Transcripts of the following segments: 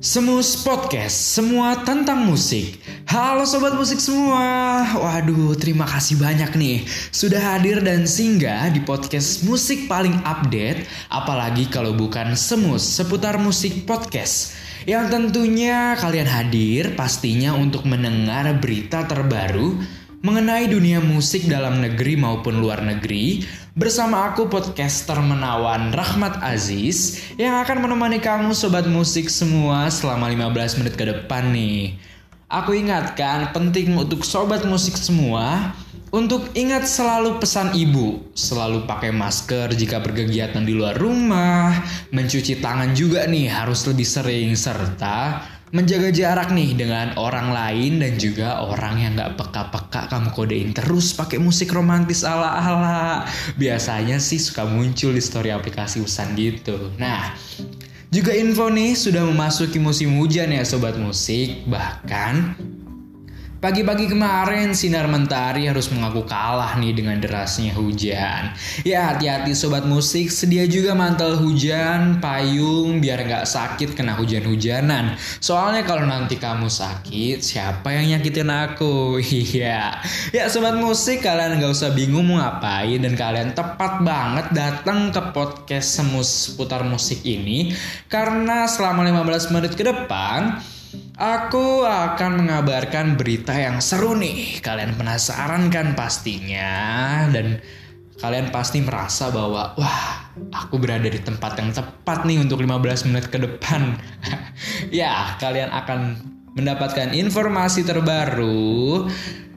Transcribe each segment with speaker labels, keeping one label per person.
Speaker 1: Semus Podcast, semua tentang musik. Halo sobat musik semua. Waduh, terima kasih banyak nih sudah hadir dan singgah di podcast musik paling update, apalagi kalau bukan Semus seputar musik podcast. Yang tentunya kalian hadir pastinya untuk mendengar berita terbaru mengenai dunia musik dalam negeri maupun luar negeri bersama aku podcaster menawan Rahmat Aziz yang akan menemani kamu sobat musik semua selama 15 menit ke depan nih. Aku ingatkan penting untuk sobat musik semua untuk ingat selalu pesan ibu, selalu pakai masker jika berkegiatan di luar rumah, mencuci tangan juga nih harus lebih sering serta menjaga jarak nih dengan orang lain dan juga orang yang gak peka-peka kamu kodein terus pakai musik romantis ala-ala. Biasanya sih suka muncul di story aplikasi usan gitu. Nah, juga info nih sudah memasuki musim hujan ya sobat musik. Bahkan Pagi-pagi kemarin sinar mentari harus mengaku kalah nih dengan derasnya hujan. Ya hati-hati sobat musik, sedia juga mantel hujan, payung biar nggak sakit kena hujan-hujanan. Soalnya kalau nanti kamu sakit, siapa yang nyakitin aku? Iya. ya sobat musik, kalian nggak usah bingung mau ngapain dan kalian tepat banget datang ke podcast semus putar musik ini karena selama 15 menit ke depan Aku akan mengabarkan berita yang seru nih. Kalian penasaran kan pastinya dan kalian pasti merasa bahwa wah, aku berada di tempat yang tepat nih untuk 15 menit ke depan. ya, kalian akan mendapatkan informasi terbaru.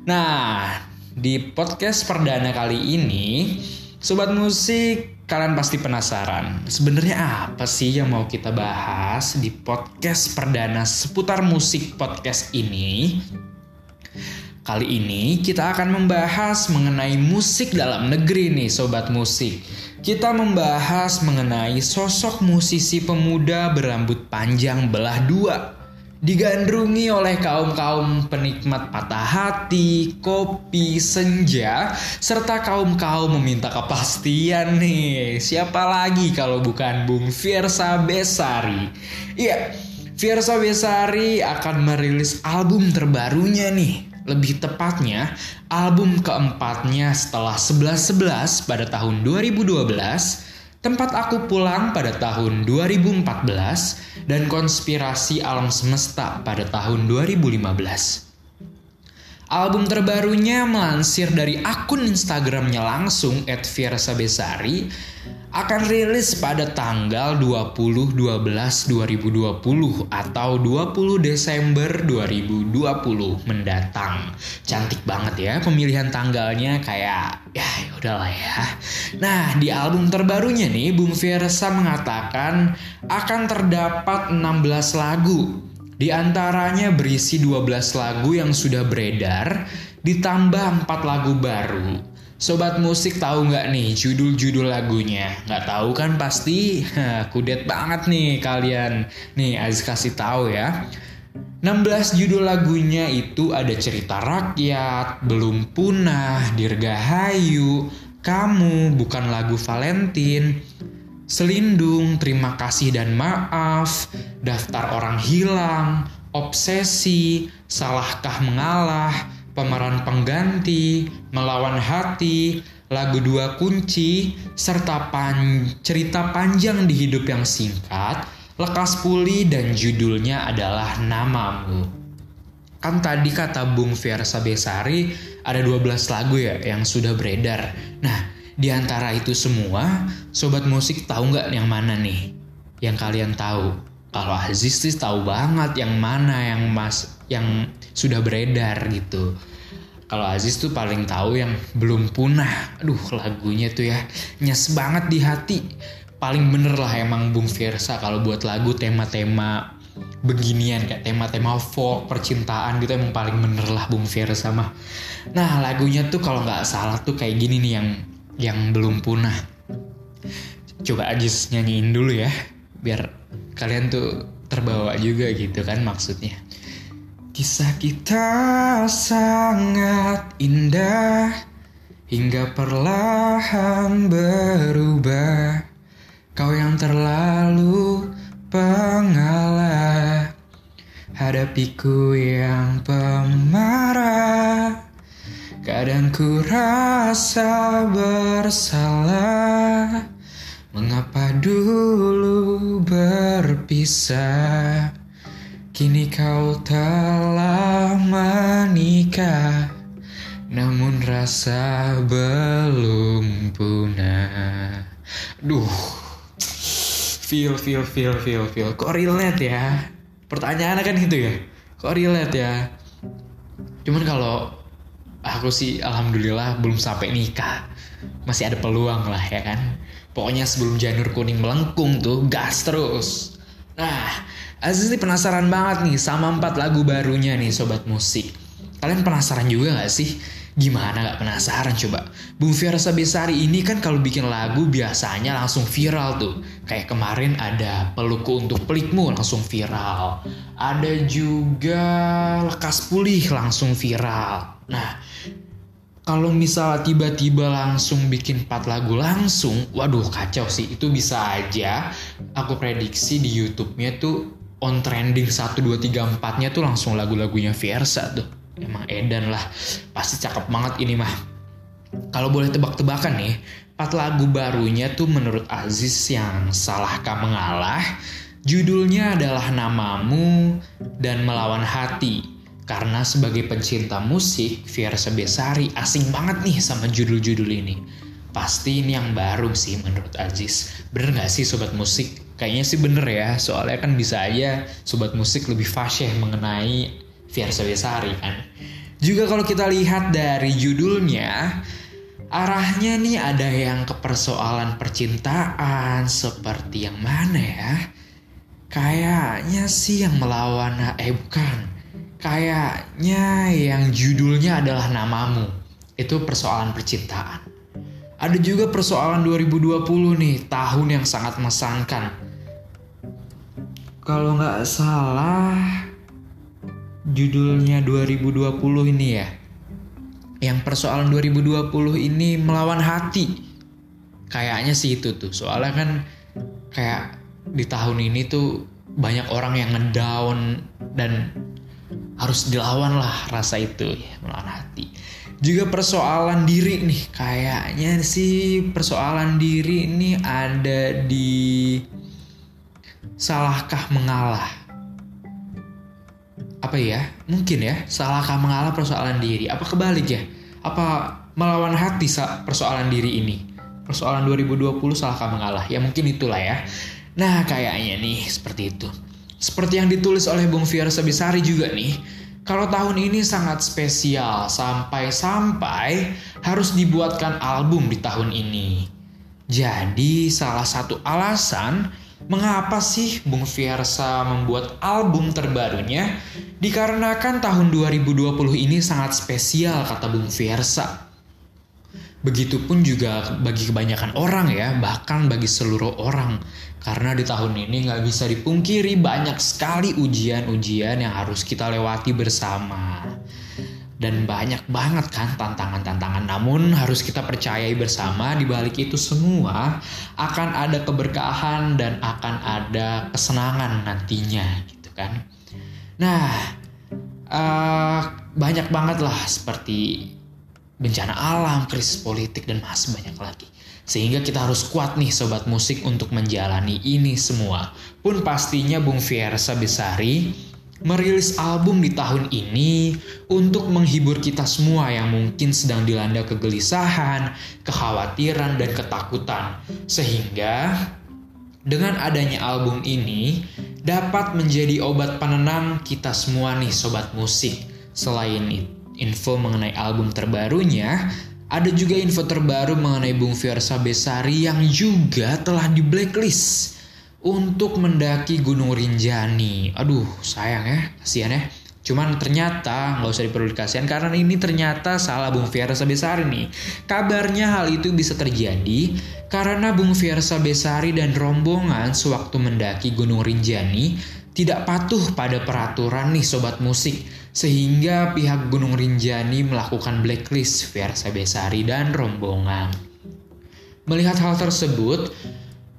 Speaker 1: Nah, di podcast perdana kali ini, sobat musik Kalian pasti penasaran, sebenarnya apa sih yang mau kita bahas di podcast perdana seputar musik podcast ini? Kali ini kita akan membahas mengenai musik dalam negeri nih sobat musik. Kita membahas mengenai sosok musisi pemuda berambut panjang belah dua digandrungi oleh kaum-kaum penikmat patah hati, kopi, senja, serta kaum-kaum meminta kepastian nih. Siapa lagi kalau bukan Bung Fiersa Besari? Iya, Fiersa Besari akan merilis album terbarunya nih. Lebih tepatnya, album keempatnya setelah 11-11 pada tahun 2012 Tempat aku pulang pada tahun 2014 dan konspirasi alam semesta pada tahun 2015. Album terbarunya melansir dari akun Instagramnya langsung @fiersabesari akan rilis pada tanggal 20 12 2020 atau 20 Desember 2020 mendatang. Cantik banget ya pemilihan tanggalnya kayak ya, ya udahlah ya. Nah, di album terbarunya nih Bung Fiersa mengatakan akan terdapat 16 lagu. Di antaranya berisi 12 lagu yang sudah beredar ditambah 4 lagu baru. Sobat musik tahu nggak nih judul-judul lagunya? Nggak tahu kan pasti? Kudet banget nih kalian. Nih Aziz kasih tahu ya. 16 judul lagunya itu ada cerita rakyat, belum punah, dirgahayu, kamu bukan lagu Valentine, selindung, terima kasih dan maaf, daftar orang hilang, obsesi, salahkah mengalah, pemeran pengganti, melawan hati, lagu dua kunci, serta pan cerita panjang di hidup yang singkat, lekas pulih dan judulnya adalah Namamu. Kan tadi kata Bung Fiersa Besari ada 12 lagu ya yang sudah beredar. Nah, di antara itu semua, sobat musik tahu nggak yang mana nih? Yang kalian tahu? Kalau Aziz sih tahu banget yang mana yang mas yang sudah beredar gitu. Kalau Aziz tuh paling tahu yang belum punah. Aduh lagunya tuh ya nyes banget di hati. Paling bener lah emang Bung Fiersa kalau buat lagu tema-tema beginian kayak tema-tema folk percintaan gitu emang paling bener lah Bung Fiersa mah. Nah lagunya tuh kalau nggak salah tuh kayak gini nih yang yang belum punah. Coba Aziz nyanyiin dulu ya biar kalian tuh terbawa juga gitu kan maksudnya. Kisah kita sangat indah hingga perlahan berubah. Kau yang terlalu pengalah hadapiku yang pemarah Kadang ku rasa bersalah Mengapa dulu berpisah Kini kau telah menikah Namun rasa belum punah Duh Feel, feel, feel, feel, feel Kok relate ya? Pertanyaannya kan gitu ya Kok relate ya? Cuman kalau aku sih alhamdulillah belum sampai nikah Masih ada peluang lah ya kan Pokoknya sebelum janur kuning melengkung tuh gas terus. Nah, Aziz nih penasaran banget nih sama empat lagu barunya nih sobat musik. Kalian penasaran juga gak sih? Gimana gak penasaran coba? Bung Fiersa Besari ini kan kalau bikin lagu biasanya langsung viral tuh. Kayak kemarin ada Pelukku Untuk Pelikmu langsung viral. Ada juga Lekas Pulih langsung viral. Nah, kalau misalnya tiba-tiba langsung bikin 4 lagu langsung, waduh kacau sih. Itu bisa aja aku prediksi di YouTube-nya tuh on trending 1 2 3 4-nya tuh langsung lagu-lagunya Fiersa tuh. Emang edan lah. Pasti cakep banget ini mah. Kalau boleh tebak-tebakan nih, 4 lagu barunya tuh menurut Aziz yang salahkah mengalah, judulnya adalah Namamu dan Melawan Hati karena sebagai pencinta musik, Fiersa Besari asing banget nih sama judul-judul ini. Pasti ini yang baru sih menurut Aziz. Bener gak sih sobat musik? Kayaknya sih bener ya, soalnya kan bisa aja sobat musik lebih fasih mengenai Fiersa Besari kan. Juga kalau kita lihat dari judulnya, arahnya nih ada yang ke persoalan percintaan seperti yang mana ya? Kayaknya sih yang melawan, eh bukan, Kayaknya yang judulnya adalah namamu. Itu persoalan percintaan. Ada juga persoalan 2020 nih, tahun yang sangat mesankan. Kalau nggak salah, judulnya 2020 ini ya. Yang persoalan 2020 ini melawan hati. Kayaknya sih itu tuh. Soalnya kan kayak di tahun ini tuh banyak orang yang ngedown dan harus dilawan lah rasa itu ya melawan hati juga persoalan diri nih kayaknya sih persoalan diri ini ada di salahkah mengalah? Apa ya? Mungkin ya salahkah mengalah persoalan diri? Apa kebalik ya? Apa melawan hati persoalan diri ini? Persoalan 2020 salahkah mengalah? Ya mungkin itulah ya. Nah kayaknya nih seperti itu. Seperti yang ditulis oleh Bung Fiersa Besari juga nih, kalau tahun ini sangat spesial sampai-sampai harus dibuatkan album di tahun ini. Jadi salah satu alasan mengapa sih Bung Fiersa membuat album terbarunya dikarenakan tahun 2020 ini sangat spesial kata Bung Fiersa. Begitupun juga bagi kebanyakan orang ya, bahkan bagi seluruh orang. Karena di tahun ini nggak bisa dipungkiri banyak sekali ujian-ujian yang harus kita lewati bersama. Dan banyak banget kan tantangan-tantangan. Namun harus kita percayai bersama di balik itu semua akan ada keberkahan dan akan ada kesenangan nantinya gitu kan. Nah, uh, banyak banget lah seperti bencana alam, krisis politik, dan masih banyak lagi. Sehingga kita harus kuat nih sobat musik untuk menjalani ini semua. Pun pastinya Bung Fiersa Besari merilis album di tahun ini untuk menghibur kita semua yang mungkin sedang dilanda kegelisahan, kekhawatiran, dan ketakutan. Sehingga dengan adanya album ini dapat menjadi obat penenang kita semua nih sobat musik. Selain itu, info mengenai album terbarunya, ada juga info terbaru mengenai Bung Fiersa Besari yang juga telah di blacklist untuk mendaki Gunung Rinjani. Aduh, sayang ya, kasihan ya. Cuman ternyata nggak usah diperlukan karena ini ternyata salah Bung Fiersa Besari nih. Kabarnya hal itu bisa terjadi karena Bung Fiersa Besari dan rombongan sewaktu mendaki Gunung Rinjani tidak patuh pada peraturan nih sobat musik sehingga pihak Gunung Rinjani melakukan blacklist Fiersa Besari dan rombongan. Melihat hal tersebut,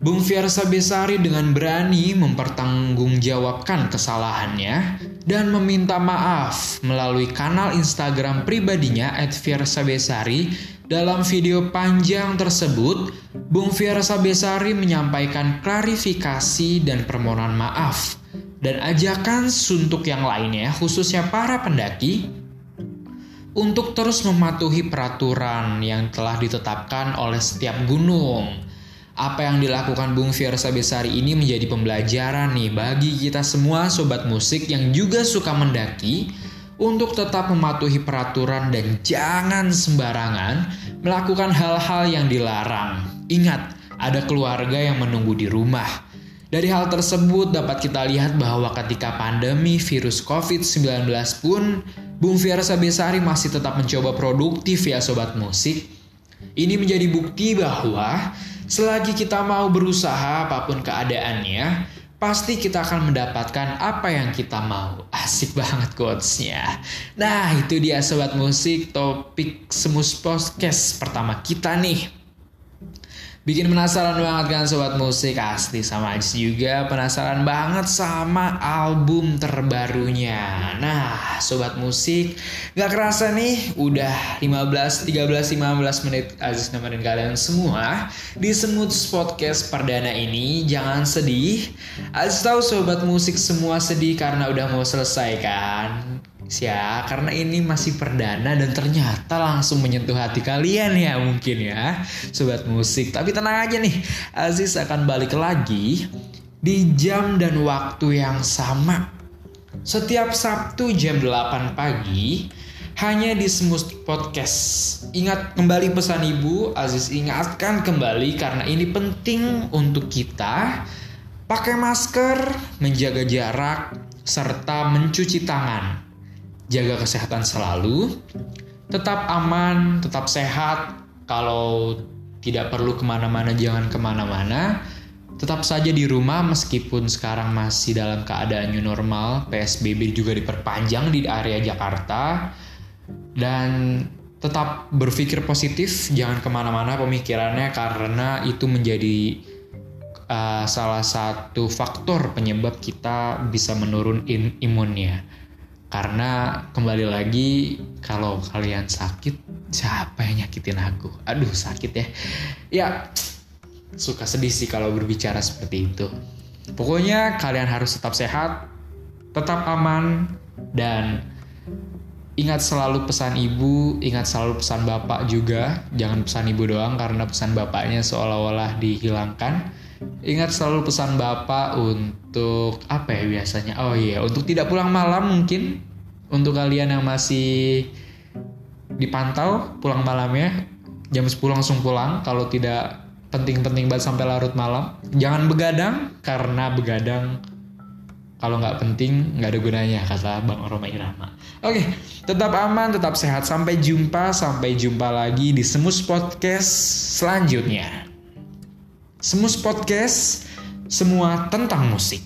Speaker 1: Bung Fiersa Besari dengan berani mempertanggungjawabkan kesalahannya dan meminta maaf melalui kanal Instagram pribadinya @fiersabesari dalam video panjang tersebut, Bung Fiersa Besari menyampaikan klarifikasi dan permohonan maaf dan ajakan suntuk yang lainnya khususnya para pendaki untuk terus mematuhi peraturan yang telah ditetapkan oleh setiap gunung apa yang dilakukan Bung Fiersa Besari ini menjadi pembelajaran nih bagi kita semua sobat musik yang juga suka mendaki untuk tetap mematuhi peraturan dan jangan sembarangan melakukan hal-hal yang dilarang. Ingat, ada keluarga yang menunggu di rumah. Dari hal tersebut dapat kita lihat bahwa ketika pandemi virus COVID-19 pun Bung Fiersa Besari masih tetap mencoba produktif ya sobat musik. Ini menjadi bukti bahwa Selagi kita mau berusaha apa pun keadaannya, pasti kita akan mendapatkan apa yang kita mau. Asik banget quotesnya. Nah itu dia sobat musik topik semus podcast pertama kita nih. Bikin penasaran banget kan sobat musik? Asli sama Ajis juga penasaran banget sama album terbarunya. Nah sobat musik Gak kerasa nih udah 15, 13, 15 menit Aziz nemenin kalian semua Di Semut Podcast perdana ini. Jangan sedih. Aziz tahu sobat musik semua sedih karena udah mau selesai kan ya karena ini masih perdana dan ternyata langsung menyentuh hati kalian ya mungkin ya sobat musik. Tapi tenang aja nih Aziz akan balik lagi di jam dan waktu yang sama. Setiap Sabtu jam 8 pagi hanya di Smooth Podcast. Ingat kembali pesan ibu, Aziz ingatkan kembali karena ini penting untuk kita. Pakai masker, menjaga jarak, serta mencuci tangan jaga kesehatan selalu, tetap aman, tetap sehat. Kalau tidak perlu ke mana-mana, jangan ke mana-mana. Tetap saja di rumah meskipun sekarang masih dalam keadaan new normal, PSBB juga diperpanjang di area Jakarta. Dan tetap berpikir positif, jangan ke mana-mana pemikirannya karena itu menjadi uh, salah satu faktor penyebab kita bisa menurun imunnya. Karena kembali lagi kalau kalian sakit siapa yang nyakitin aku? Aduh sakit ya. Ya suka sedih sih kalau berbicara seperti itu. Pokoknya kalian harus tetap sehat, tetap aman dan ingat selalu pesan ibu, ingat selalu pesan bapak juga. Jangan pesan ibu doang karena pesan bapaknya seolah-olah dihilangkan. Ingat selalu pesan bapak untuk apa ya biasanya? Oh iya, untuk tidak pulang malam mungkin. Untuk kalian yang masih dipantau pulang malamnya jam 10 langsung pulang kalau tidak penting-penting banget sampai larut malam. Jangan begadang karena begadang kalau nggak penting nggak ada gunanya kata Bang Roma Irama. Oke tetap aman tetap sehat. Sampai jumpa sampai jumpa lagi di Semus Podcast selanjutnya Semus Podcast semua tentang musik